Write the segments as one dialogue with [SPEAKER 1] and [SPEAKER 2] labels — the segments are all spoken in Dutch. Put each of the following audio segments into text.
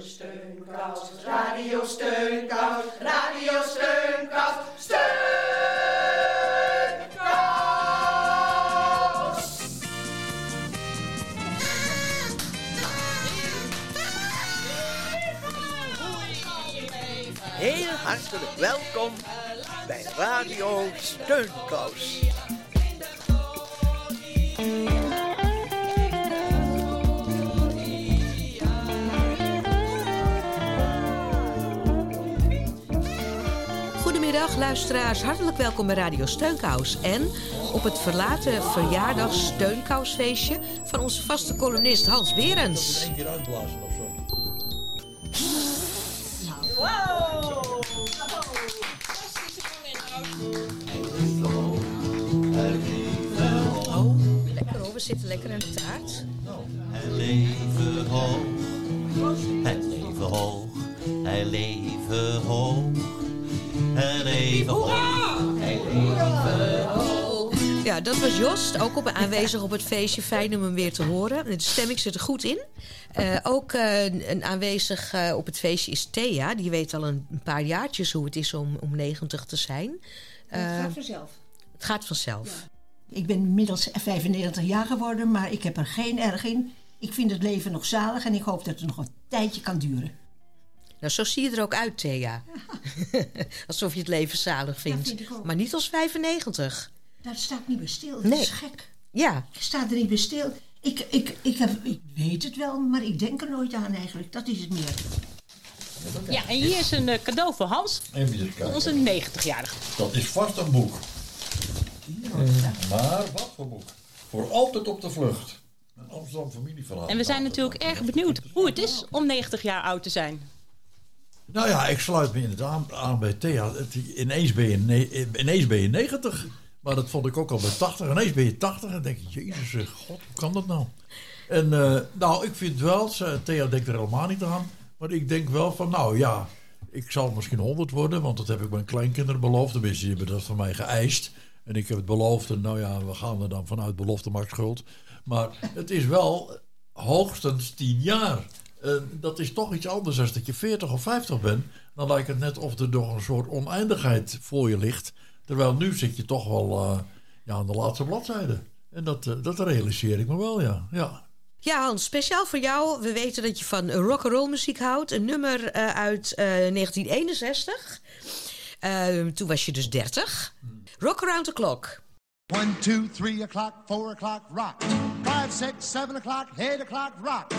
[SPEAKER 1] Steunkous, Radio Steunkous, Radio Steunkous, Steunkous!
[SPEAKER 2] Heel hartelijk welkom bij Radio Steunkous.
[SPEAKER 3] Goedemiddag luisteraars, hartelijk welkom bij Radio Steunkous en op het verlaten verjaardags Steunkousfeestje van onze vaste columnist Hans Berends.
[SPEAKER 4] Eén keer uitblazen of zo.
[SPEAKER 3] Oh, lekker hoor, we zitten lekker aan de taart.
[SPEAKER 5] Hij leven hoog, hij leven hoog, hij leven hoog, leven.
[SPEAKER 3] Ja, dat was Jost, ook op, aanwezig op het feestje. Fijn om hem weer te horen. De stemming zit er goed in. Eh, ook eh, een aanwezig eh, op het feestje is Thea. Die weet al een, een paar jaartjes hoe het is om, om 90 te zijn.
[SPEAKER 6] Het gaat vanzelf.
[SPEAKER 3] het gaat vanzelf.
[SPEAKER 6] Ik ben inmiddels 95 jaar geworden, maar ik heb er geen erg in. Ik vind het leven nog zalig en ik hoop dat het nog een tijdje kan duren.
[SPEAKER 3] Nou, zo zie je er ook uit, Thea. Alsof je het leven zalig vindt.
[SPEAKER 6] vind ik ook.
[SPEAKER 3] maar niet als 95.
[SPEAKER 6] Dat staat niet bij stil. Dat
[SPEAKER 3] Nee.
[SPEAKER 6] is gek.
[SPEAKER 3] Ja,
[SPEAKER 6] Ik sta er niet bij stil. Ik, ik, ik, heb, ik weet het wel, maar ik denk er nooit aan eigenlijk. Dat is het meer.
[SPEAKER 7] Ja, en hier is een eh, cadeau voor Hans,
[SPEAKER 4] Even kijken.
[SPEAKER 7] onze 90-jarige.
[SPEAKER 4] Dat is vast een boek. Maar wat voor boek? Voor altijd op de vlucht. Een Amsterdam familieverhaal.
[SPEAKER 7] En we zijn natuurlijk erg benieuwd hoe het is om 90 jaar oud te zijn.
[SPEAKER 4] Nou ja, ik sluit me inderdaad aan, bij Thea. Ineens ben, je ne- ineens ben je 90. Maar dat vond ik ook al bij 80. Ineens ben je 80 en denk je, jezus, zeg, god, hoe kan dat nou? En eh, nou, ik vind wel, Thea denkt er helemaal niet aan. Maar ik denk wel van, nou ja, ik zal misschien 100 worden. Want dat heb ik mijn kleinkinderen beloofd. Tenminste, die hebben dat van mij geëist. En ik heb het beloofd. En nou ja, we gaan er dan vanuit belofte maakt schuld. Maar het is wel hoogstens 10 jaar. En dat is toch iets anders als dat je 40 of 50 bent. Dan lijkt het net of er nog een soort oneindigheid voor je ligt. Terwijl nu zit je toch wel eh, ja, aan de laatste bladzijde. En dat, eh, dat realiseer ik me wel, ja. ja.
[SPEAKER 3] Ja, Hans, speciaal voor jou. We weten dat je van rock'n'roll muziek houdt. Een nummer eh, uit eh, 1961. Eh, toen was je dus 30. Rock Around the Clock.
[SPEAKER 8] One, two, three o'clock, four o'clock, rock. Five, six, seven o'clock, eight o'clock, rock.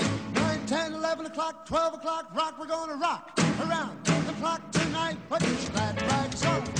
[SPEAKER 8] Nine, ten, eleven o'clock, twelve o'clock, rock. We're gonna rock around the clock tonight. Put your glad rags on,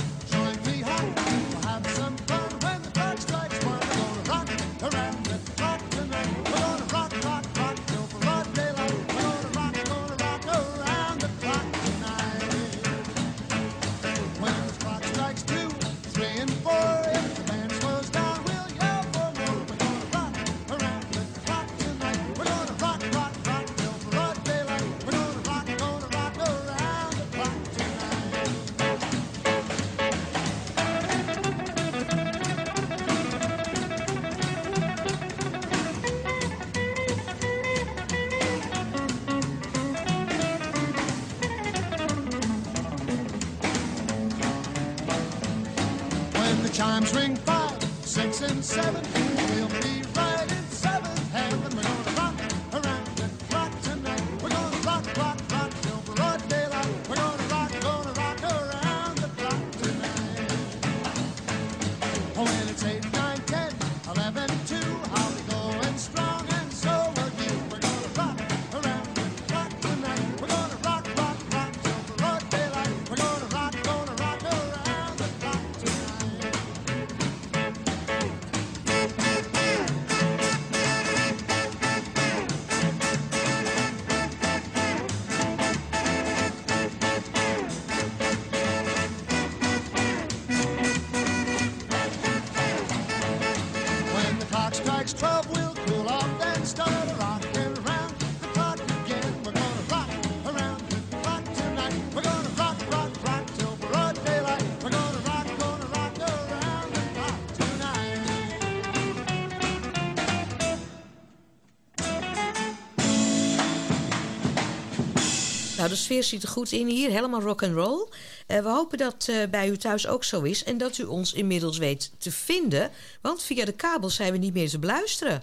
[SPEAKER 3] de sfeer zit er goed in hier, helemaal rock and roll. Eh, we hopen dat eh, bij u thuis ook zo is en dat u ons inmiddels weet te vinden, want via de kabel zijn we niet meer te beluisteren.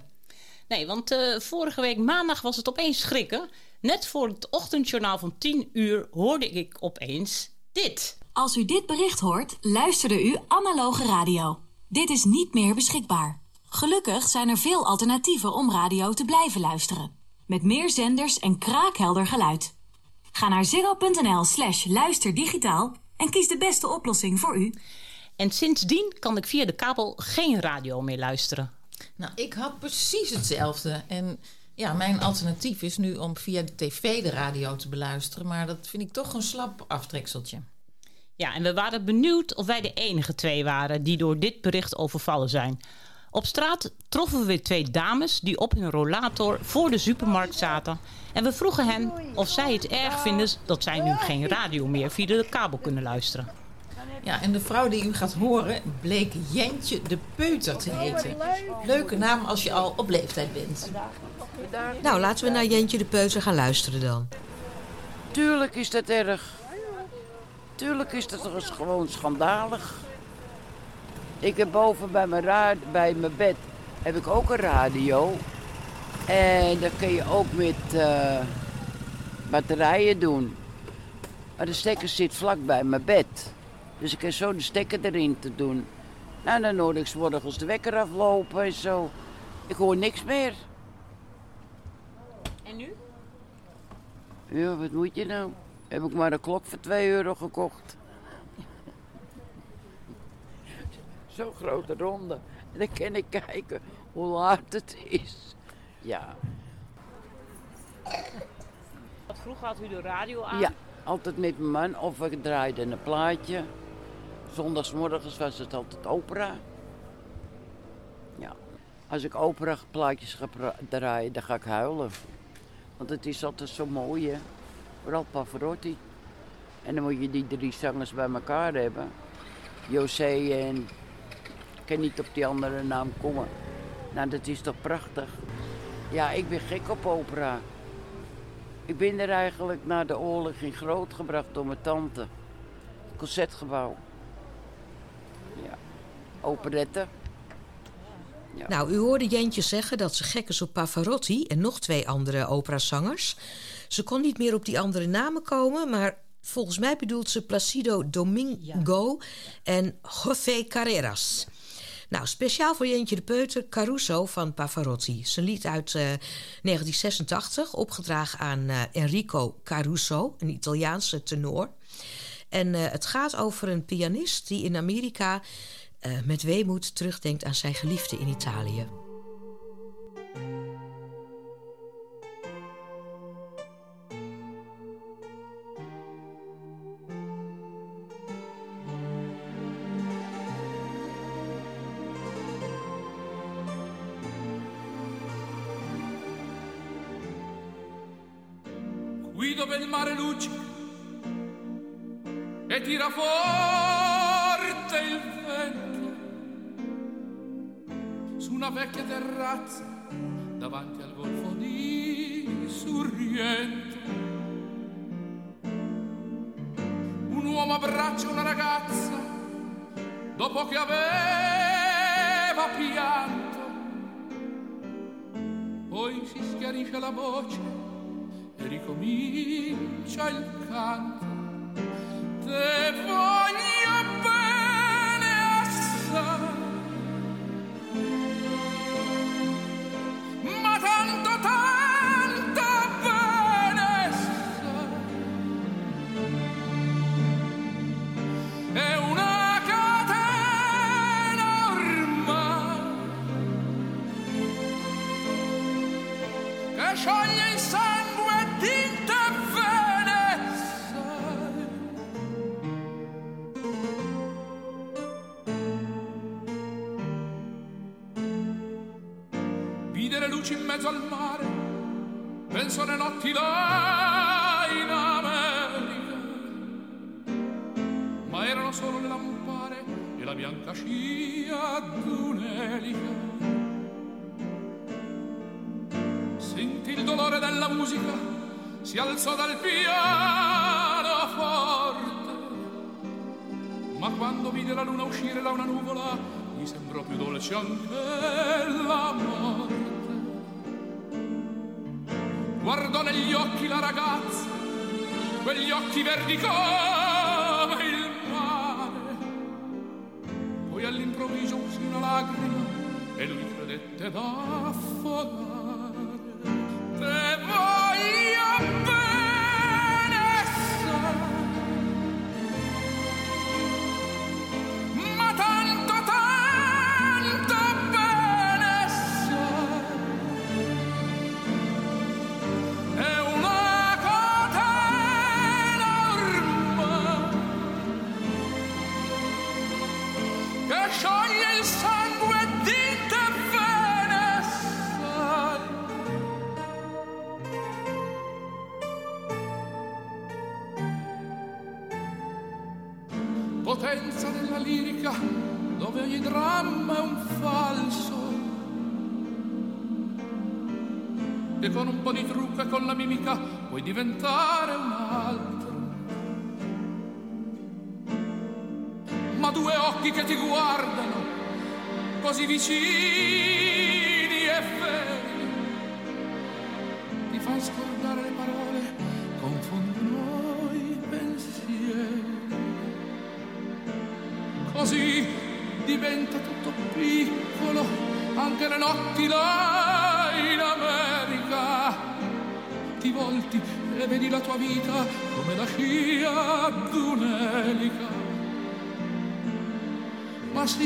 [SPEAKER 7] Nee, want eh, vorige week maandag was het opeens schrikken. Net voor het ochtendjournaal van 10 uur hoorde ik opeens dit.
[SPEAKER 9] Als u dit bericht hoort, luisterde u analoge radio. Dit is niet meer beschikbaar. Gelukkig zijn er veel alternatieven om radio te blijven luisteren. Met meer zenders en kraakhelder geluid. Ga naar ziggo.nl slash luisterdigitaal en kies de beste oplossing voor u.
[SPEAKER 7] En sindsdien kan ik via de kabel geen radio meer luisteren.
[SPEAKER 10] Nou, ik had precies hetzelfde. En ja, mijn alternatief is nu om via de tv de radio te beluisteren. Maar dat vind ik toch een slap aftrekseltje.
[SPEAKER 7] Ja, en we waren benieuwd of wij de enige twee waren die door dit bericht overvallen zijn. Op straat troffen we weer twee dames die op hun rollator voor de supermarkt zaten. En we vroegen hen of zij het erg vinden dat zij nu geen radio meer via de kabel kunnen luisteren.
[SPEAKER 10] Ja, en de vrouw die u gaat horen bleek Jentje de Peuter te heten. Leuke naam als je al op leeftijd bent.
[SPEAKER 3] Nou, laten we naar Jentje de Peuter gaan luisteren dan.
[SPEAKER 11] Tuurlijk is dat erg. Tuurlijk is dat gewoon schandalig. Ik heb boven bij mijn, ra- bij mijn bed heb ik ook een radio. En dat kun je ook met eh, batterijen doen. Maar de stekker zit vlak bij mijn bed. Dus ik heb zo de stekker erin te doen. Nou, dan hoor ik 's morgens de wekker aflopen en zo. Ik hoor niks meer.
[SPEAKER 7] En nu?
[SPEAKER 11] Ja, wat moet je nou? Heb ik maar een klok voor 2 euro gekocht. Zo'n grote ronde. En dan kan ik kijken hoe laat het is. Ja,
[SPEAKER 7] vroeger had u de radio aan?
[SPEAKER 11] ja, altijd met mijn man. Of ik draaide een plaatje. Zondagsmorgens was het altijd opera. Ja, als ik opera plaatjes ga draaien, dan ga ik huilen. Want het is altijd zo mooi, hè. Vooral Pavarotti. En dan moet je die drie zangers bij elkaar hebben. José en... Kan niet op die andere naam komen. Nou, dat is toch prachtig. Ja, ik ben gek op opera. Ik ben er eigenlijk na de oorlog in grootgebracht door mijn tante. Concertgebouw. Ja. Operette. Ja.
[SPEAKER 3] Nou, u hoorde Jentje zeggen dat ze gek is op Pavarotti en nog twee andere operazangers. Ze kon niet meer op die andere namen komen, maar volgens mij bedoelt ze Placido Domingo en José Carreras. Nou, speciaal voor Jentje de Peuter, Caruso van Pavarotti. Zijn lied uit eh, 1986, opgedragen aan eh, Enrico Caruso, een Italiaanse tenor. En eh, het gaat over een pianist die in Amerika eh, met weemoed terugdenkt aan zijn geliefde in Italië.
[SPEAKER 12] Si schiarisce la voce e ricomincia il canto. Te voglio dolce anche la morte. Guardò negli occhi la ragazza, quegli occhi verdi come il mare. Poi all'improvviso uscì una lacrima e lui credette d'affogare.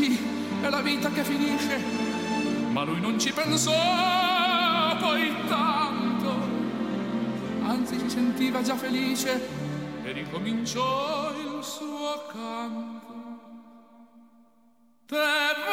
[SPEAKER 12] Ma sì, è la vita che finisce, ma lui non ci pensò poi tanto. Anzi, si sentiva già felice e ricominciò il suo canto. Te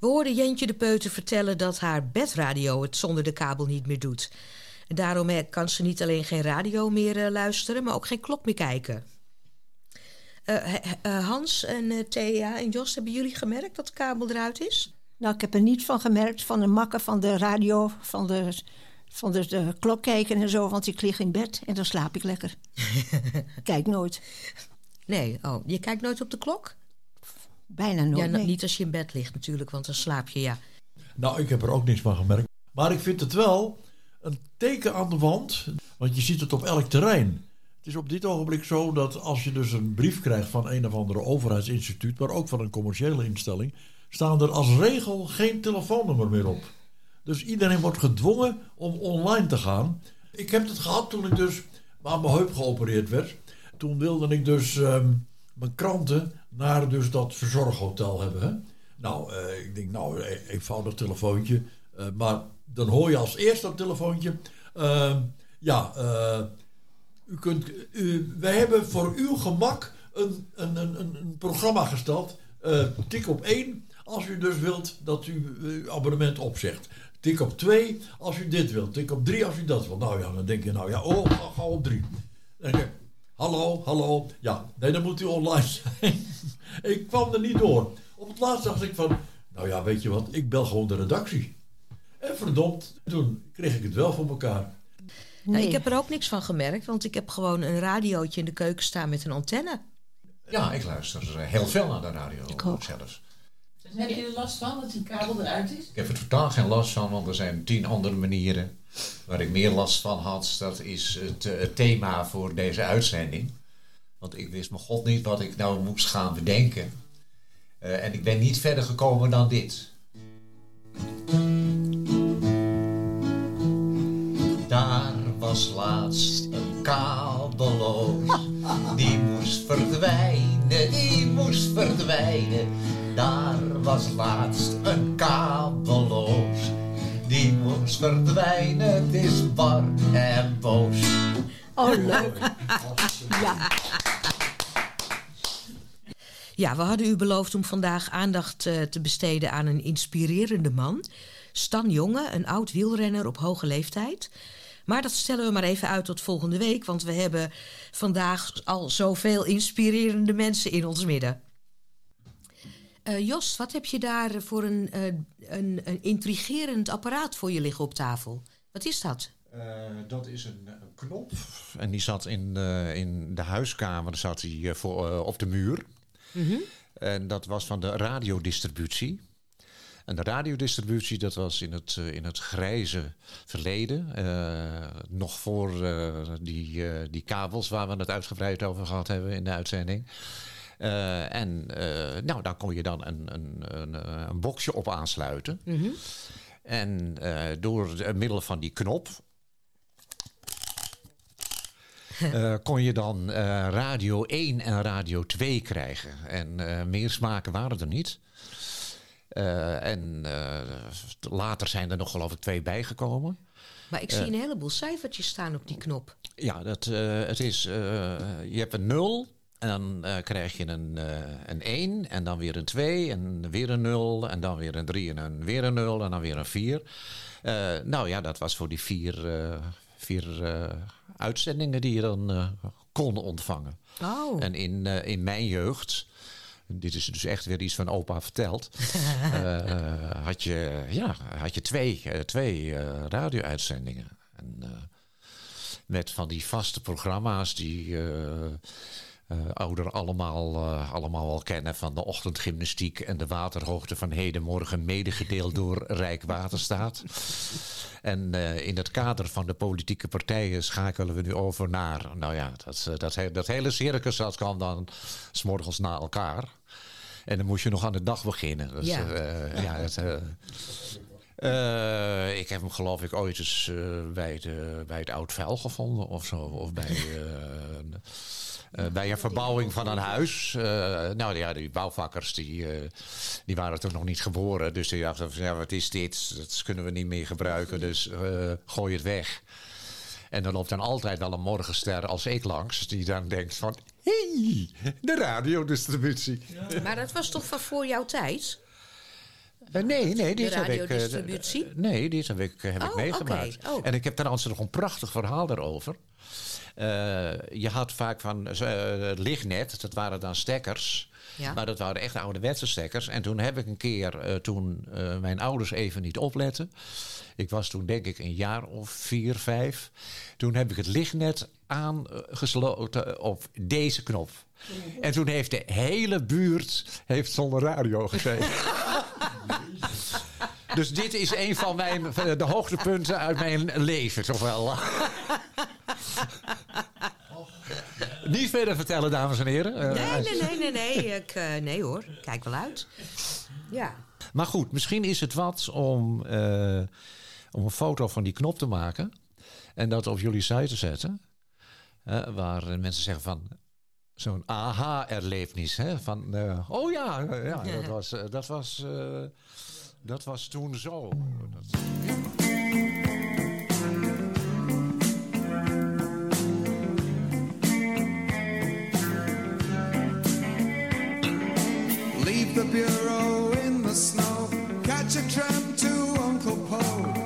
[SPEAKER 3] We hoorden Jentje de Peuter vertellen dat haar bedradio het zonder de kabel niet meer doet. En daarom eh, kan ze niet alleen geen radio meer eh, luisteren, maar ook geen klok meer kijken. Eh, Hans en Thea en Jos, hebben jullie gemerkt dat de kabel eruit is?
[SPEAKER 6] Nou, ik heb er niet van gemerkt, van de makken van de radio, van de, van de, de klok kijken en zo, want ik lig in bed en dan slaap ik lekker. Kijk nooit.
[SPEAKER 3] Nee, oh, je kijkt nooit op de klok?
[SPEAKER 6] Bijna nooit,
[SPEAKER 3] Ja,
[SPEAKER 6] nee.
[SPEAKER 3] niet als je in bed ligt natuurlijk, want dan slaap je, ja.
[SPEAKER 4] Nou, ik heb er ook niks van gemerkt. Maar ik vind het wel een teken aan de wand. Want je ziet het op elk terrein. Het is op dit ogenblik zo dat als je dus een brief krijgt van een of andere overheidsinstituut, maar ook van een commerciële instelling, staan er als regel geen telefoonnummer meer op. Dus iedereen wordt gedwongen om online te gaan. Ik heb het gehad toen ik dus aan mijn heup geopereerd werd. Toen wilde ik dus ehm, mijn kranten naar dus dat verzorghotel hebben. Hè? Nou, eh, ik denk, nou, e- eenvoudig telefoontje. Eh, maar dan hoor je als eerste op telefoontje. ehm, ja, eh, u kunt, wij hebben voor uw gemak een, een, een, een, programma gesteld. Tik op 1 als u dus wilt dat u uw abonnement opzegt. Tik op 2 als u dit wilt. Tik op 3 als u dat wilt. Nou ja, dan denk je, nou ja, oh, ga op 3. Hallo, hallo. Ja, nee, dan moet u online zijn. ik kwam er niet door. Op het laatst dacht ik van, nou ja, weet je wat, ik bel gewoon de redactie. En verdomd, toen kreeg ik het wel voor elkaar.
[SPEAKER 3] Nou, ik heb er ook niks van gemerkt, want ik heb gewoon een radiootje in de keuken staan met een antenne.
[SPEAKER 13] Ja, ik luister eh, heel veel naar de radio
[SPEAKER 3] Ik ook.
[SPEAKER 13] zelfs.
[SPEAKER 10] Heb je er last van dat die kabel eruit is?
[SPEAKER 13] Ik heb er totaal geen last van, want er zijn tien andere manieren waar ik meer last van had. Dat is het, eh, thema voor deze uitzending. Want ik wist mijn god niet wat ik nou moest gaan bedenken. Eh, en ik ben niet verder gekomen dan dit. Daar was laatst een kabelloos. Die moest verdwijnen, die moest verdwijnen. Daar was laatst een kabelloos. Die verdwijnen, het is bar en boos.
[SPEAKER 6] Oh, leuk. ja.
[SPEAKER 3] Ja, we hadden u beloofd om vandaag aandacht eh, te besteden aan een inspirerende man. Stan Jonge, een oud wielrenner op hoge leeftijd. Maar dat stellen we maar even uit tot volgende week, want we hebben vandaag al zoveel inspirerende mensen in ons midden. Eh, Jos, wat heb je daar voor een, eh, een, een intrigerend apparaat voor je liggen op tafel? Wat is dat?
[SPEAKER 13] Eh, dat is een, een knop. En die zat in de, in de huiskamer zat die, voor, op de muur.
[SPEAKER 3] Mhm.
[SPEAKER 13] En dat was van de radiodistributie. En de radiodistributie, dat was in het, in het grijze verleden. nog voor die, die kabels waar we het uitgebreid over gehad hebben in de uitzending. Eh, en eh, nou, daar kon je dan een, een, een, eh, een boxje op aansluiten.
[SPEAKER 3] Mhm.
[SPEAKER 13] En eh, door het middel van die knop kon je dan radio 1 en radio 2 krijgen. En eh, meer smaken waren er niet. En later zijn er nog geloof ik twee bijgekomen.
[SPEAKER 3] Maar ik zie een heleboel cijfertjes staan op die knop.
[SPEAKER 13] ja, dat, het is, je hebt een 0 en dan eh, krijg je een, eh, een 1 en dan weer een 2 en weer een 0 en dan weer een 3 en dan weer een 0 en dan weer een 4. Eh, nou ja, dat was voor die vier, vier uitzendingen die je dan kon ontvangen.
[SPEAKER 3] Oh.
[SPEAKER 13] En in, in mijn jeugd, dit is dus echt weer iets van opa verteld, had, je, ja, had je twee, twee radio-uitzendingen. En, met van die vaste programma's die eh ouderen allemaal, eh, allemaal wel kennen. Van de ochtendgymnastiek en de waterhoogte van hedenmorgen. Medegedeeld door Rijkswaterstaat. En eh, in het kader van de politieke partijen schakelen we nu over naar... Nou ja, dat, dat, dat hele circus dat kan dan s'morgens na elkaar. En dan moest je nog aan de dag beginnen. Dus,
[SPEAKER 3] Ja.
[SPEAKER 13] ja, het, ik heb hem geloof ik ooit eens bij, de, bij het Oud Vuil gevonden of zo. Of bij, eh, bij een verbouwing van een huis. Eh, nou ja, die bouwvakkers die, eh, die waren toen nog niet geboren. Dus die dachten van ja, wat is dit? Dat kunnen we niet meer gebruiken. Dus gooi het weg. En dan loopt dan altijd wel een morgenster als ik langs. Die dan denkt van, hé, hey, de radiodistributie.
[SPEAKER 3] Maar dat was toch van voor jouw tijd?
[SPEAKER 13] Nee, nee, dit
[SPEAKER 3] De
[SPEAKER 13] heb ik. nee, dit heb ik, heb ik
[SPEAKER 3] Oh,
[SPEAKER 13] meegemaakt.
[SPEAKER 3] oké. Oh.
[SPEAKER 13] En ik heb trouwens nog een prachtig verhaal daarover. Eh, je had vaak van eh, het lichtnet, dat waren dan stekkers.
[SPEAKER 3] Ja.
[SPEAKER 13] Maar dat waren echt ouderwetse stekkers. En toen heb ik een keer, eh, toen eh, mijn ouders even niet opletten. Ik was toen denk ik een jaar of vier, vijf. Toen heb ik het lichtnet aangesloten op deze knop. En toen heeft de hele buurt heeft zonder radio gezeten. Dus dit is een van mijn, de hoogtepunten uit mijn leven, toch wel. Niet verder vertellen, dames en heren. Eh,
[SPEAKER 3] Nee, nee, nee, nee, nee. Ik, eh, nee hoor, kijk wel uit. Ja.
[SPEAKER 13] Maar goed, misschien is het wat om, eh, om een foto van die knop te maken. En dat op jullie site te zetten. Eh, waar mensen zeggen van... Zo'n aha-erlevenis. hè, Van, eh, oh ja, eh, ja dat, was, eh, dat, was, eh, dat was toen zo. Dat-
[SPEAKER 14] Leave the bureau in the snow. Catch a tram to Uncle Poe.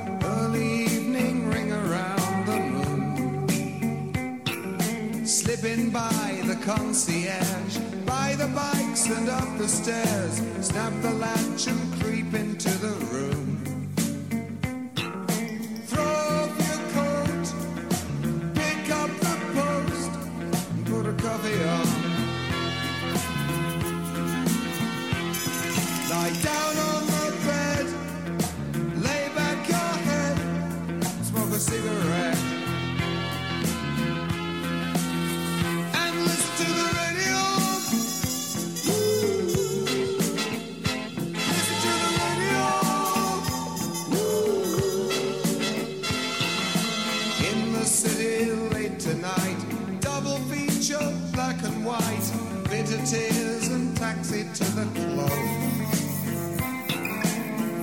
[SPEAKER 14] Slipping by the concierge, by the bikes and up the stairs. Snap the latch and creep into the white, bitter tears and taxi to the club.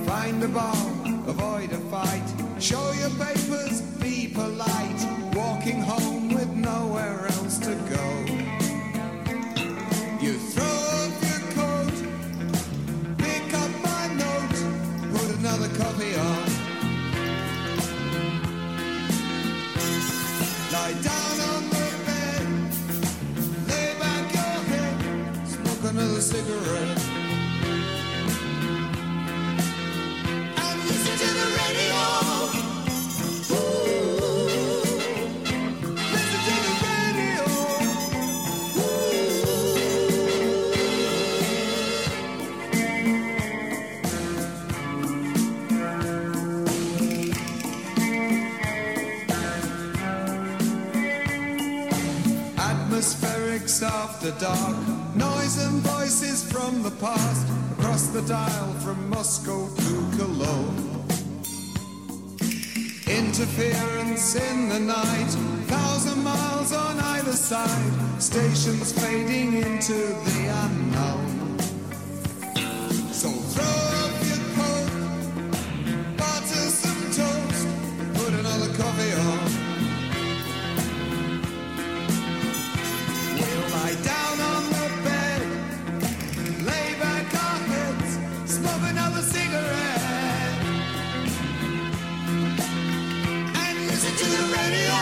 [SPEAKER 14] Find a bar, avoid a fight, show your papers, be polite, walking home after dark, noise and voices from the past, across the dial from Moscow to Cologne. Interference in the night, thousand miles on either side, stations fading into the unknown. Radio.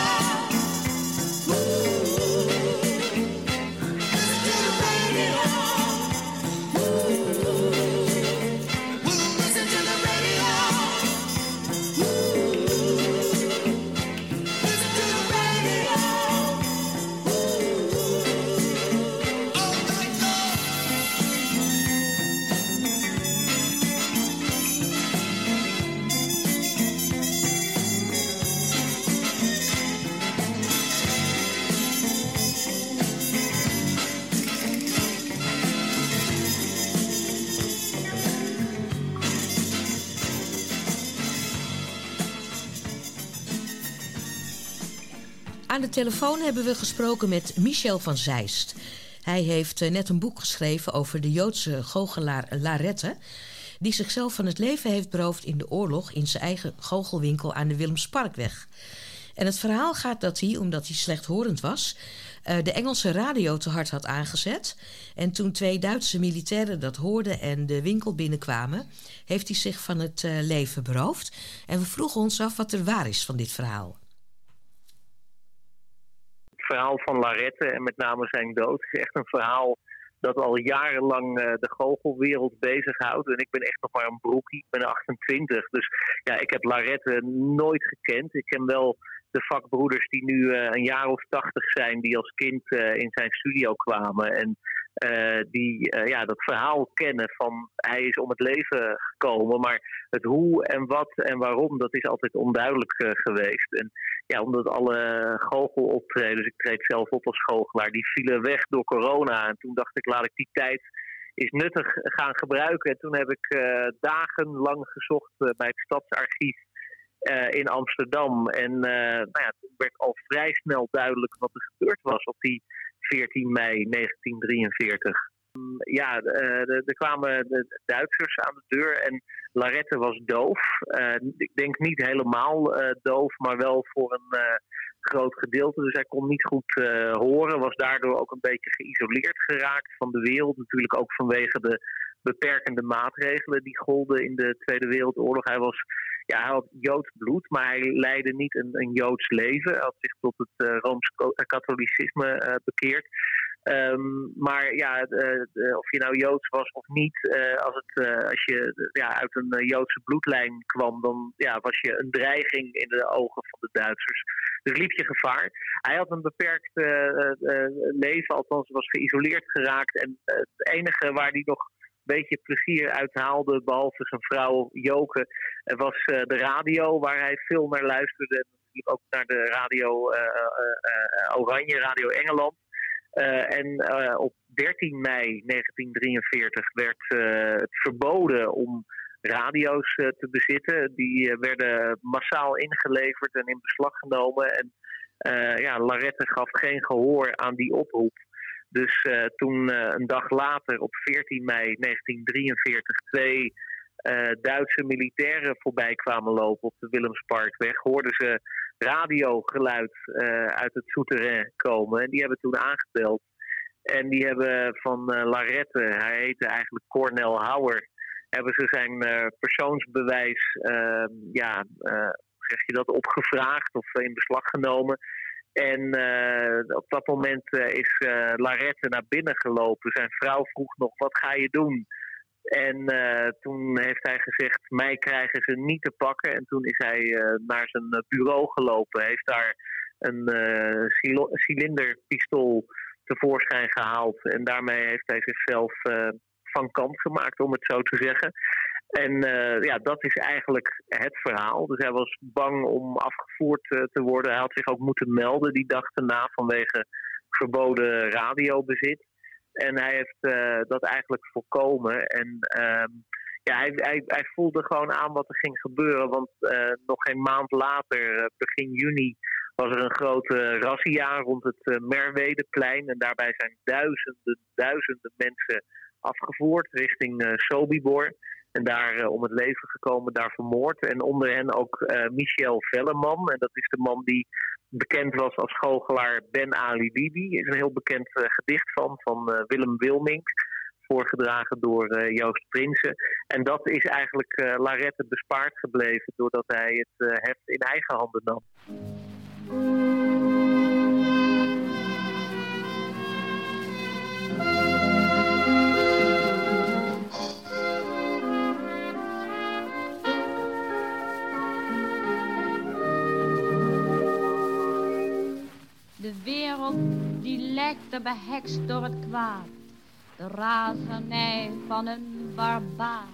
[SPEAKER 3] Telefoon hebben we gesproken met Michel van Zeist. Hij heeft eh, net een boek geschreven over de Joodse goochelaar Larette... die zichzelf van het leven heeft beroofd in de oorlog... in zijn eigen goochelwinkel aan de Willemsparkweg. En het verhaal gaat dat hij, omdat hij slechthorend was... eh, de Engelse radio te hard had aangezet. En toen twee Duitse militairen dat hoorden en de winkel binnenkwamen... heeft hij zich van het eh, leven beroofd. En we vroegen ons af wat er waar is van dit verhaal.
[SPEAKER 15] Verhaal van Larette en met name zijn dood is echt een verhaal dat al jarenlang eh, de goochelwereld bezighoudt. En ik ben echt nog maar een broekie, ik ben 28. Dus ja, ik heb Larette nooit gekend. Ik ken wel de vakbroeders die nu eh, een jaar of tachtig zijn, die als kind eh, in zijn studio kwamen. En eh, die eh, ja, dat verhaal kennen van hij is om het leven gekomen. Maar het hoe en wat en waarom, dat is altijd onduidelijk eh, geweest. En ja, omdat alle goocheloptredens, ik treed zelf op als goochelaar, die vielen weg door corona. En toen dacht ik, laat ik die tijd is nuttig gaan gebruiken. En toen heb ik dagenlang gezocht bij het Stadsarchief in Amsterdam. En eh, nou ja, toen werd al vrij snel duidelijk wat er gebeurd was op die 14 mei 1943. Mm, Ja, eh, er kwamen de Duitsers aan de deur en Larette was doof. Eh, ik denk niet helemaal eh, doof, maar wel voor een eh, groot gedeelte. Dus hij kon niet goed eh, horen, was daardoor ook een beetje geïsoleerd geraakt van de wereld. Natuurlijk ook vanwege de beperkende maatregelen die golden in de Tweede Wereldoorlog. Hij was ja, hij had Joods bloed, maar hij leidde niet een, een Joods leven. Hij had zich tot het eh, Rooms-Katholicisme eh, bekeerd. Ehm, maar ja, eh, eh, of je nou Joods was of niet, eh, als, het, eh, als je eh, ja, uit een eh, Joodse bloedlijn kwam, dan ja, was je een dreiging in de ogen van de Duitsers. Dus liep je gevaar. Hij had een beperkt eh, eh, eh, leven, althans was geïsoleerd geraakt. En eh, het enige waar hij nog beetje plezier uit haalde, behalve zijn vrouw Joke, was eh, de radio, waar hij veel naar luisterde. Natuurlijk ook naar de radio eh, eh, Oranje, Radio Engeland. En op 13 mei 1943 werd het verboden om radio's te bezitten. Die werden massaal ingeleverd en in beslag genomen. En ja, Larette gaf geen gehoor aan die oproep. Dus eh, toen eh, een dag later, op 14 mei 1943, twee eh, Duitse militairen voorbij kwamen lopen op de Willemsparkweg, hoorden ze radiogeluid uit het souterrain komen. En die hebben toen aangebeld. En die hebben van Larette, hij heette eigenlijk Cornel Hauer, hebben ze zijn persoonsbewijs, eh, ja, zeg je dat, opgevraagd of in beslag genomen. En eh, op dat moment eh, is eh, Larette naar binnen gelopen. Zijn vrouw vroeg nog, wat ga je doen? En toen heeft hij gezegd, mij krijgen ze niet te pakken. En toen is hij naar zijn bureau gelopen. Heeft daar een cilinderpistool tevoorschijn gehaald. En daarmee heeft hij zichzelf van kant gemaakt, om het zo te zeggen. En eh, ja, dat is eigenlijk het verhaal. Dus hij was bang om afgevoerd eh, te worden. Hij had zich ook moeten melden die dag erna vanwege verboden radiobezit. En hij heeft eh, dat eigenlijk voorkomen. En ehm, ja, hij, hij, hij voelde gewoon aan wat er ging gebeuren. Want nog geen maand later, begin juni, was er een grote razzia rond het Merwedeplein. En daarbij zijn duizenden, duizenden mensen afgevoerd richting Sobibor. En daar eh, om het leven gekomen, daar vermoord. En onder hen ook eh, Michel Velleman. En dat is de man die bekend was als goochelaar Ben Ali Bibi. is een heel bekend eh, gedicht van, van Willem Wilmink. Voorgedragen door Joost Prinsen. En dat is eigenlijk Larette bespaard gebleven doordat hij het heft in eigen handen nam.
[SPEAKER 16] De wereld die lijkt te behekst door het kwaad. De razernij van een barbaar.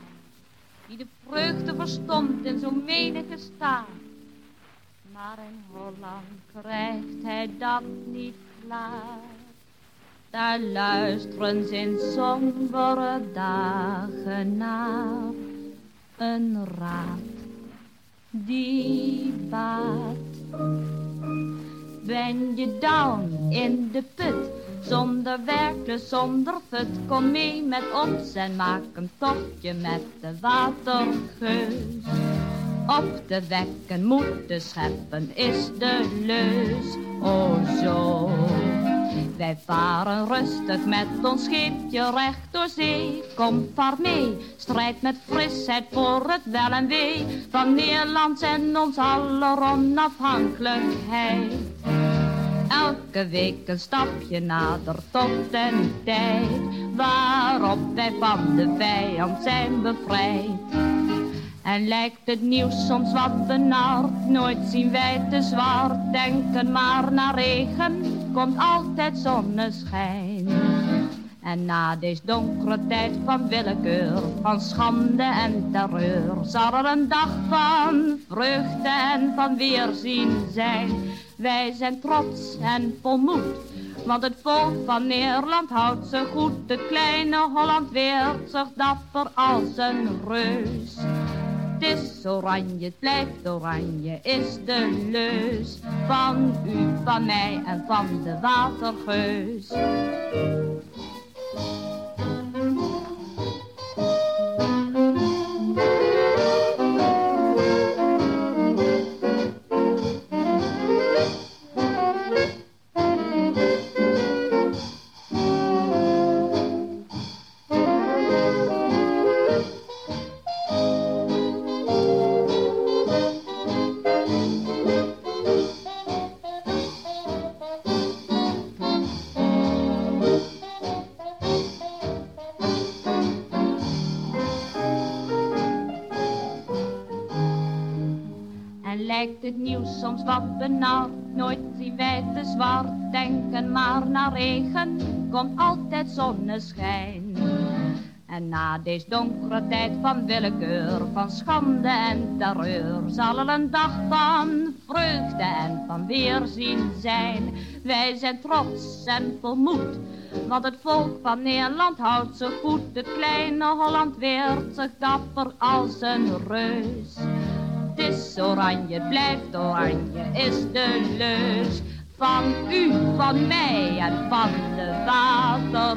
[SPEAKER 16] Die de vreugde verstomt in zo'n menige staat. Maar in Holland krijgt hij dat niet klaar. Daar luisteren ze in sombere dagen naar. Een raad die baat. Ben je down in de put, zonder werken, zonder fut, kom mee met ons en maak een tochtje met de watergeus. Op te wekken, moeten scheppen is de leus, oh zo. Wij varen rustig met ons scheepje recht door zee. Kom, vaar mee, strijd met frisheid voor het wel en wee van Nederland en ons aller onafhankelijkheid. Elke week een stapje nader tot een tijd waarop wij van de vijand zijn bevrijd. En lijkt het nieuws soms wat benard, nooit zien wij te zwart. Denken maar naar regen, komt altijd zonneschijn. En na deze donkere tijd van willekeur, van schande en terreur, zal er een dag van vreugde en van weerzien zijn. Wij zijn trots en vol moed, want het volk van Nederland houdt ze goed. Het kleine Holland weert zich dapper als een reus. Het is oranje, het blijft oranje, is de leus van u, van mij en van de watergeus. Het nieuws soms wat benauwd, nooit zien wij te zwart. Denken maar naar regen, komt altijd zonneschijn. En na deze donkere tijd van willekeur, van schande en terreur, zal er een dag van vreugde en van weerzien zijn. Wij zijn trots en vol moed, want het volk van Nederland houdt zich goed. Het kleine Holland weert zich dapper als een reus. Het is oranje, het blijft oranje, is de leus. Van u, van mij en van de watergeus.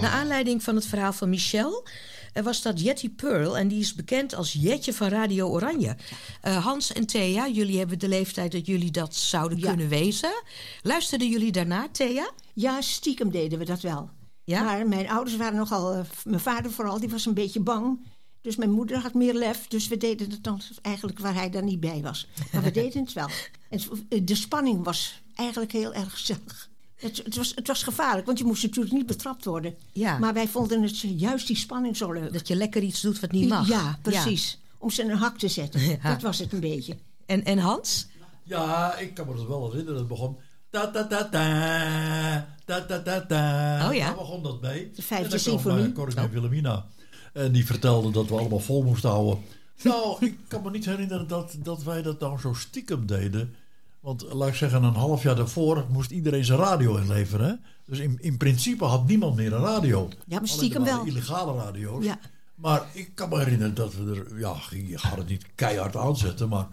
[SPEAKER 3] Naar aanleiding van het verhaal van Michel eh, was dat Jetty Pearl. En die is bekend als Jetje van Radio Oranje. Eh, Hans en Thea, jullie hebben de leeftijd dat jullie dat zouden kunnen wezen. Luisterden jullie daarna, Thea?
[SPEAKER 6] Ja, stiekem deden we dat wel. Maar mijn ouders waren nogal... eh, mijn vader vooral, die was een beetje bang. Dus mijn moeder had meer lef. Dus we deden het dan eigenlijk waar hij dan niet bij was. Maar we deden het wel. En het- de spanning was eigenlijk heel erg gezellig. Het, het, was, het was gevaarlijk, want je moest natuurlijk niet betrapt worden.
[SPEAKER 3] Ja.
[SPEAKER 6] Maar wij vonden het juist die spanning zo leuk.
[SPEAKER 3] Dat je lekker iets doet wat niet mag.
[SPEAKER 6] Ja, precies. Om ze in een hak te zetten.
[SPEAKER 3] Ja.
[SPEAKER 6] Dat was het een beetje.
[SPEAKER 3] En, en Hans?
[SPEAKER 4] Ja, ik kan me dat wel herinneren. Het begon... Ta ta ta ta, ta ta ta ta.
[SPEAKER 3] Oh ja.
[SPEAKER 4] Daar begon dat mee.
[SPEAKER 6] De vijfde
[SPEAKER 4] En dan kwam,
[SPEAKER 6] symfonie.
[SPEAKER 4] eh, Corrie Wilhelmina. En die vertelde dat we allemaal vol moesten houden. Nou, ik kan me niet herinneren dat, dat wij dat nou zo stiekem deden. Want laat ik zeggen, een half jaar daarvoor moest iedereen zijn radio inleveren. Hè? Dus in, in principe had niemand meer een radio.
[SPEAKER 6] Ja, maar stiekem wel.
[SPEAKER 4] illegale radio's.
[SPEAKER 6] Ja.
[SPEAKER 4] Maar ik kan me herinneren dat we er... Ja, je gaat het niet keihard aanzetten, maar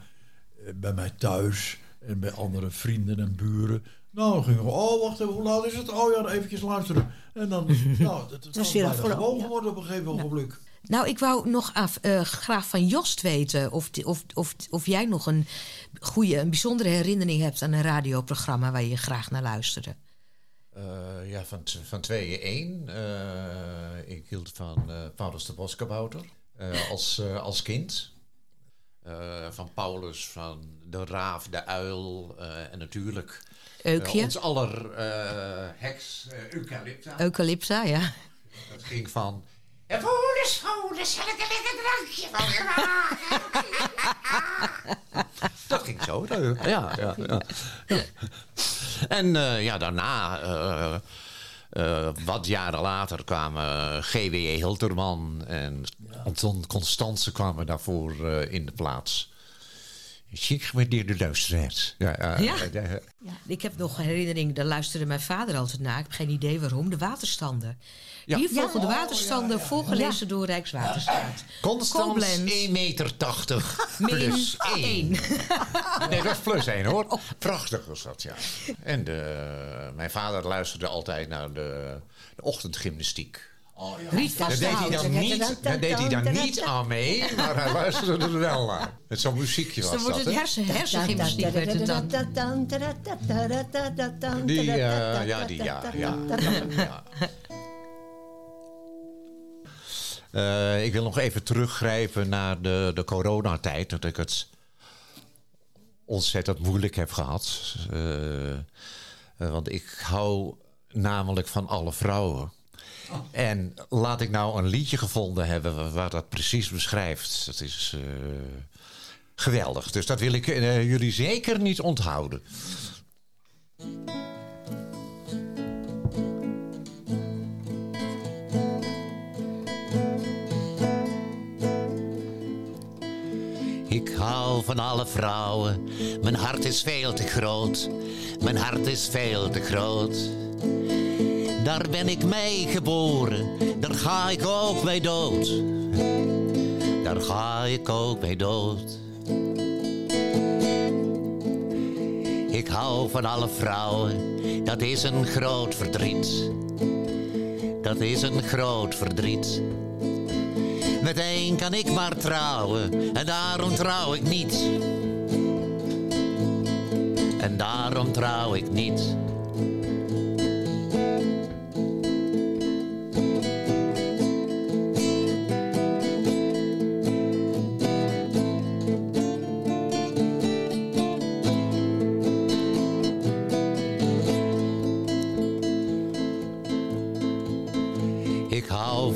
[SPEAKER 4] eh, bij mij thuis en bij andere vrienden en buren. Nou, dan gingen we, oh, wacht even, hoe laat is het? Oh ja, dan eventjes luisteren. En dan, nou, het, het
[SPEAKER 6] is
[SPEAKER 4] was
[SPEAKER 6] weer
[SPEAKER 4] bijna
[SPEAKER 6] afgelopen,
[SPEAKER 4] gewoon geworden op een gegeven ogenblik.
[SPEAKER 3] Nou, ik wou nog af, eh, graag van Jost weten of, of, of, of jij nog een goede, een bijzondere herinnering hebt aan een radioprogramma waar je graag naar luisterde.
[SPEAKER 13] Eh, ja, van, van tweeën één. Eh, ik hield van eh, Paulus de Boskabouter eh, als, eh, als kind. Eh, van Paulus, van de raaf, de uil eh, en natuurlijk eh,
[SPEAKER 3] Eukje.
[SPEAKER 13] ons aller eh, heks Eucalypta.
[SPEAKER 3] Eucalypta, ja.
[SPEAKER 13] Dat ging van... En voor de schone zal ik een lekker drankje van je maken. Dat ging zo. dat- Ja, ja, ja. ja. En eh, ja, daarna, eh, eh, wat jaren later, kwamen G.W. Hilterman en Anton Constance kwamen daarvoor eh, in de plaats. Chic gewaardeerde luisteraars. Ja, ja,
[SPEAKER 3] Ja. ik heb nog een herinnering, daar luisterde mijn vader altijd naar. Ik heb geen idee waarom. De waterstanden.
[SPEAKER 13] Ja.
[SPEAKER 3] Hier volgen de
[SPEAKER 13] Ja.
[SPEAKER 3] waterstanden voorgelezen door Rijkswaterstaat.
[SPEAKER 13] Constans
[SPEAKER 3] Koblenz.
[SPEAKER 13] 1,80 meter plus 1.
[SPEAKER 3] één.
[SPEAKER 13] Nee, dat is plus 1 hoor. Prachtig was dat, ja. En de, mijn vader luisterde altijd naar de, de ochtendgymnastiek.
[SPEAKER 4] Oh, ja.
[SPEAKER 3] Riet
[SPEAKER 13] Daar deed, hij dan niet, daar deed hij dan niet aan mee, maar hij luisterde er wel naar. Met zo'n muziekje was
[SPEAKER 3] dan wordt
[SPEAKER 13] dat,
[SPEAKER 3] het hersen, hersengymnastiek werd het dan.
[SPEAKER 13] Die, eh, ja, die, ja, ja. Eh, ik wil nog even teruggrijpen naar de, de coronatijd. Dat ik het ontzettend moeilijk heb gehad. Eh, eh, want ik hou namelijk van alle vrouwen. En laat ik nou een liedje gevonden hebben waar, dat precies beschrijft. Dat is eh, geweldig. Dus dat wil ik eh, jullie zeker niet onthouden. Ik hou van alle vrouwen. Mijn hart is veel te groot. Mijn hart is veel te groot. Daar ben ik mee geboren. Daar ga ik ook bij dood. Daar ga ik ook bij dood. Ik hou van alle vrouwen. Dat is een groot verdriet. Dat is een groot verdriet. Met één kan ik maar trouwen en daarom trouw ik niet. En daarom trouw ik niet.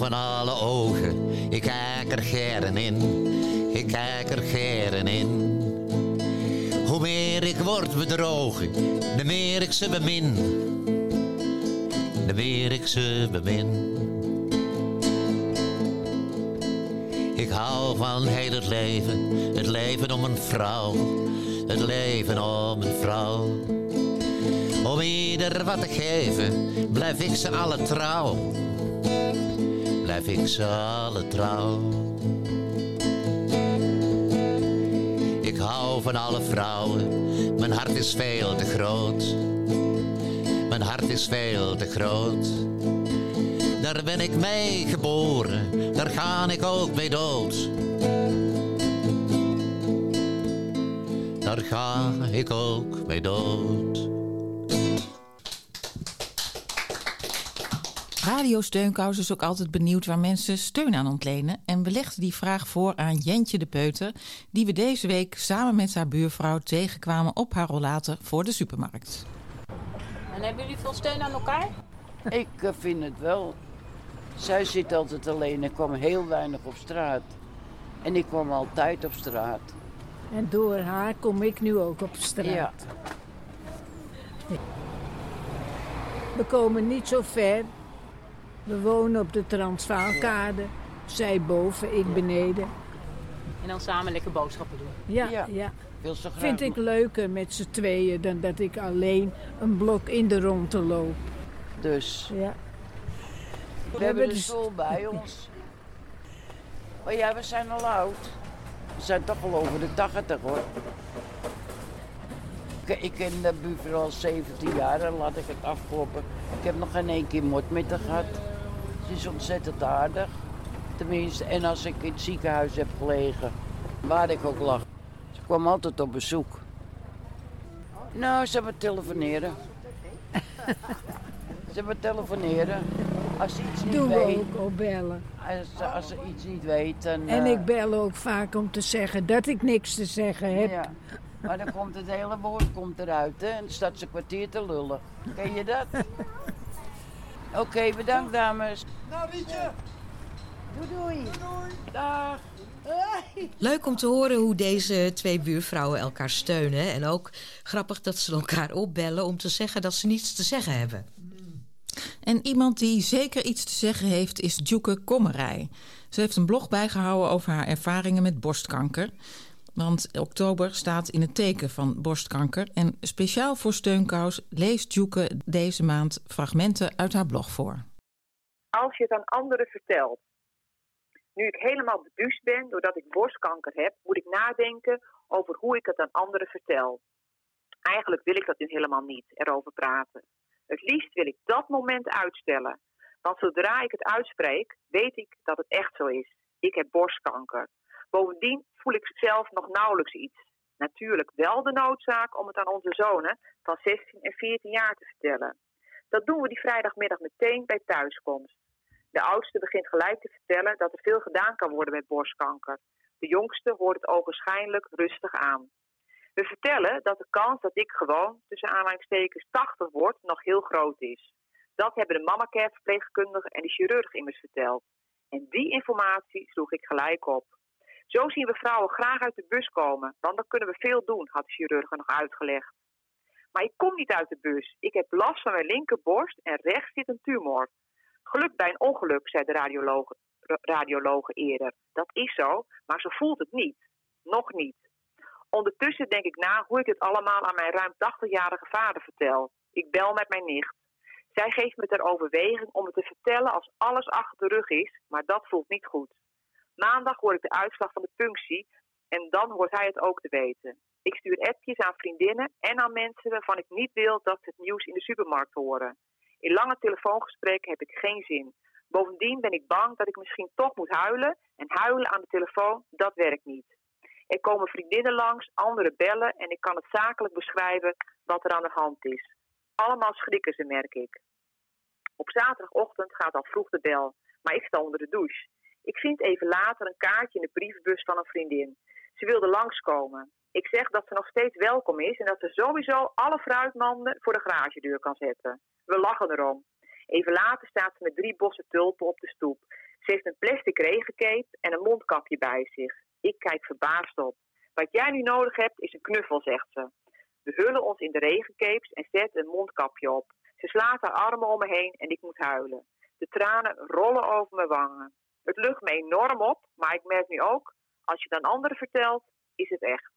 [SPEAKER 13] Van alle ogen, ik kijk er geren in, ik kijk er geren in. Hoe meer ik word bedrogen, de meer ik ze bemin. De meer ik ze bemin. Ik hou van heel het leven, het leven om een vrouw, het leven om een vrouw. Om ieder wat te geven, blijf ik ze alle trouw. Blijf ik ze alle trouw. Ik hou van alle vrouwen, mijn hart is veel te groot. Mijn hart is veel te groot. Daar ben ik mee geboren, daar ga ik ook mee dood. Daar ga ik ook mee dood.
[SPEAKER 10] Radio Steunkous is ook altijd benieuwd waar mensen steun aan ontlenen. En we legden die vraag voor aan Jentje de Peuter, die we deze week samen met haar buurvrouw tegenkwamen op haar rollator voor de supermarkt.
[SPEAKER 7] En hebben jullie veel steun aan elkaar?
[SPEAKER 11] Ik eh, vind het wel. Zij zit altijd alleen en kwam heel weinig op straat. En ik kwam altijd op straat.
[SPEAKER 17] En door haar kom ik nu ook op straat.
[SPEAKER 11] Ja.
[SPEAKER 17] We komen niet zo ver. We wonen op de Transvaalkade. Zij boven, ik beneden.
[SPEAKER 7] En dan samen lekker boodschappen doen.
[SPEAKER 17] Ja,
[SPEAKER 11] Ja.
[SPEAKER 17] ja.
[SPEAKER 11] Wil ze graag
[SPEAKER 17] Vind ik leuker met z'n tweeën dan dat ik alleen een blok in de rondte loop.
[SPEAKER 11] Dus.
[SPEAKER 17] Ja.
[SPEAKER 11] We, hebben de school bij ons. Oh ja, we zijn al oud. We zijn toch al over de 80 hoor. Ik, ik ken de buurvrouw al 17 jaar en laat ik het afkloppen. Ik heb nog geen één keer mot met haar gehad. Is ontzettend aardig. Tenminste, en als ik in het ziekenhuis heb gelegen, waar ik ook lag. Ze kwam altijd op bezoek. Nou, ze hebben telefoneren. ze hebben telefoneren. Als ze iets niet
[SPEAKER 17] Doen we
[SPEAKER 11] weet.
[SPEAKER 17] ook, ook bellen.
[SPEAKER 11] Als, ze- als ze iets niet weet, dan...
[SPEAKER 17] En
[SPEAKER 11] eh,
[SPEAKER 17] ik bel ook vaak om te zeggen dat ik niks te zeggen heb.
[SPEAKER 11] Ja. Maar dan komt het hele woord komt eruit, hè? En dan staat ze kwartier te lullen. Ken je dat? Oké, bedankt dames.
[SPEAKER 8] Nou, Rietje.
[SPEAKER 17] Doei doei.
[SPEAKER 11] Dag.
[SPEAKER 3] Leuk om te horen hoe deze twee buurvrouwen elkaar steunen. En ook grappig dat ze elkaar opbellen om te zeggen dat ze niets te zeggen hebben.
[SPEAKER 10] En iemand die zeker iets te zeggen heeft is Djoeke Kommerij. Ze heeft een blog bijgehouden over haar ervaringen met borstkanker. Want oktober staat in het teken van borstkanker. En speciaal voor Steunkous leest Djoeke deze maand fragmenten uit haar blog voor.
[SPEAKER 18] Als je het aan anderen vertelt. Nu ik helemaal beduust ben doordat ik borstkanker heb, moet ik nadenken over hoe ik het aan anderen vertel. Eigenlijk wil ik dat nu helemaal niet, erover praten. Het liefst wil ik dat moment uitstellen. Want zodra ik het uitspreek, weet ik dat het echt zo is. Ik heb borstkanker. Bovendien voel ik zelf nog nauwelijks iets. Natuurlijk wel de noodzaak om het aan onze zonen van 16 en 14 jaar te vertellen. Dat doen we die vrijdagmiddag meteen bij thuiskomst. De oudste begint gelijk te vertellen dat er veel gedaan kan worden met borstkanker. De jongste hoort het ogenschijnlijk rustig aan. We vertellen dat de kans dat ik gewoon, tussen aanhalingstekens, 80 word, nog heel groot is. Dat hebben de mamacare verpleegkundige en de chirurg immers verteld. En die informatie sloeg ik gelijk op. Zo zien we vrouwen graag uit de bus komen, want dan kunnen we veel doen, had de chirurg nog uitgelegd. Maar ik kom niet uit de bus. Ik heb last van mijn linkerborst en rechts zit een tumor. Geluk bij een ongeluk, zei de radiologe, radiologe eerder. Dat is zo, maar ze voelt het niet. Nog niet. Ondertussen denk ik na hoe ik het allemaal aan mijn ruim 80-jarige vader vertel. Ik bel met mijn nicht. Zij geeft me ter overweging om het te vertellen als alles achter de rug is, maar dat voelt niet goed. Maandag hoor ik de uitslag van de punctie en dan hoort hij het ook te weten. Ik stuur appjes aan vriendinnen en aan mensen waarvan ik niet wil dat ze het nieuws in de supermarkt horen. In lange telefoongesprekken heb ik geen zin. Bovendien ben ik bang dat ik misschien toch moet huilen en huilen aan de telefoon, dat werkt niet. Er komen vriendinnen langs, anderen bellen en ik kan het zakelijk beschrijven wat er aan de hand is. Allemaal schrikken ze, merk ik. Op zaterdagochtend gaat al vroeg de bel, maar ik sta onder de douche. Ik vind even later een kaartje in de brievenbus van een vriendin. Ze wilde langskomen ik zeg dat ze nog steeds welkom is en dat ze sowieso alle fruitmanden voor de garagedeur kan zetten. We lachen erom. Even later staat ze met drie bossen tulpen op de stoep. Ze heeft een plastic regencape en een mondkapje bij zich. Ik kijk verbaasd op. Wat jij nu nodig hebt is een knuffel, zegt ze.
[SPEAKER 19] We hullen ons in de regenkeeps en zetten een mondkapje op. Ze slaat haar armen om me heen en ik moet huilen. De tranen rollen over mijn wangen. Het lucht me enorm op, maar ik merk nu ook, als je het aan anderen vertelt, is het echt.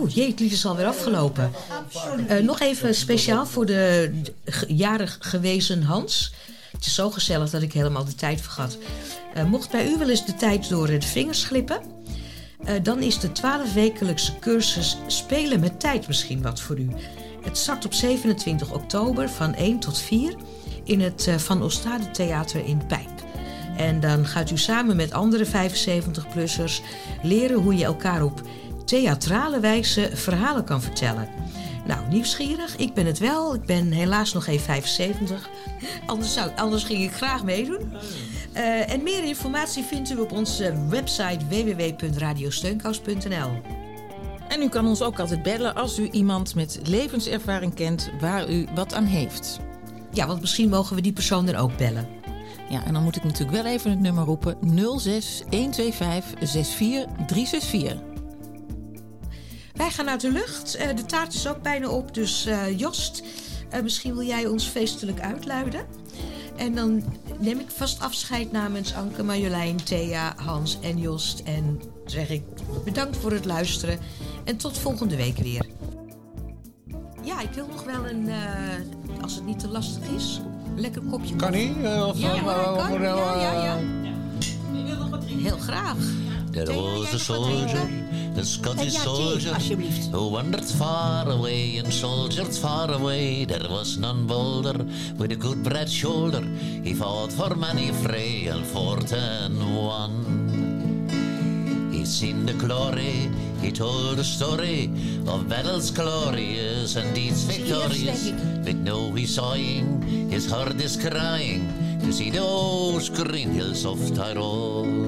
[SPEAKER 3] Oh jee, het lied is alweer afgelopen. Uh, nog even speciaal voor de jarig gewezen Hans. Het is zo gezellig dat ik helemaal de tijd vergat. Eh, mocht bij u wel eens de tijd door de vingers glippen, eh, dan is de 12-wekelijkse cursus Spelen met Tijd misschien wat voor u. Het start op 27 oktober van 1 tot 4 in het Van Ostade Theater in Pijp. En dan gaat u samen met andere 75-plussers leren hoe je elkaar op theatrale wijze verhalen kan vertellen. Nou, nieuwsgierig. Ik ben het wel. Ik ben helaas nog geen 75. Anders, zou, anders ging ik graag meedoen. Eh, en meer informatie vindt u op onze website www.radiosteunkous.nl.
[SPEAKER 10] En u kan ons ook altijd bellen als u iemand met levenservaring kent waar u wat aan heeft.
[SPEAKER 3] Ja, want misschien mogen we die persoon dan ook bellen.
[SPEAKER 10] Ja, en dan moet ik natuurlijk wel even het nummer roepen: 06 125 64 364.
[SPEAKER 3] Wij gaan uit de lucht. Eh, de taart is ook bijna op, dus eh, Jost, eh, misschien wil jij ons feestelijk uitluiden. En dan neem ik vast afscheid namens Anke, Marjolein, Thea, Hans en Jost. En zeg ik bedankt voor het luisteren en tot volgende week weer. Ja, ik wil nog wel een, als het niet te lastig is, een lekker kopje
[SPEAKER 20] Kan niet? Of-
[SPEAKER 3] ja,
[SPEAKER 20] of-
[SPEAKER 3] kan. ja, ja, ja. Heel graag.
[SPEAKER 13] There was a soldier, a Scottish
[SPEAKER 3] Ja,
[SPEAKER 13] soldier,
[SPEAKER 3] alsjeblieft.
[SPEAKER 13] who wandered far away and soldiered far away. There was none bolder with a good broad shoulder. He fought for many a fray and fought and won. He seen the glory, he told the story of battles glorious and deeds victorious. But no he's sighing, his heart is crying to see those green hills of Tyrol.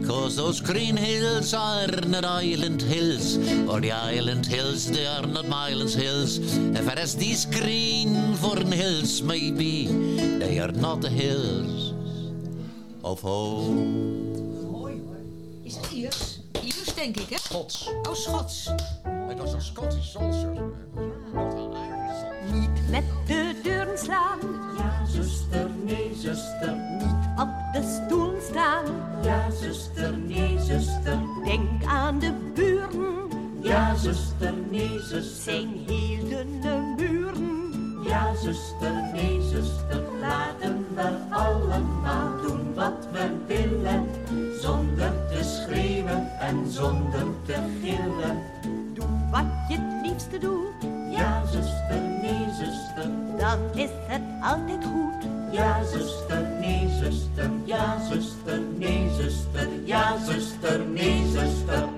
[SPEAKER 13] Because those green hills are not island hills, or the island hills, they are not Mylands hills. And far as these green foreign hills may be, they are not the hills of home.
[SPEAKER 3] Is het Iers? Iers denk ik, hè?
[SPEAKER 20] Schots.
[SPEAKER 3] Oh, Schots.
[SPEAKER 20] Het was een Scottish soldier.
[SPEAKER 21] Niet met de deuren slaan.
[SPEAKER 1] Ja, zuster, nee, zuster.
[SPEAKER 21] Niet op de stoel staan.
[SPEAKER 1] Ja, zuster, nee, zuster.
[SPEAKER 21] Denk aan de buren.
[SPEAKER 1] Ja, zuster, nee, zuster.
[SPEAKER 21] Zijn heel dunne muren.
[SPEAKER 1] Ja, zuster, nee, zuster. Laten we allemaal doen wat we willen. Zonder te schreeuwen en zonder te gillen.
[SPEAKER 21] Doe wat je het liefste doet.
[SPEAKER 1] Ja, zuster, nee, zuster.
[SPEAKER 21] Dan is het altijd goed ja zuster, nee zuster,
[SPEAKER 1] ja zuster, nee zuster, ja zuster, nee zuster.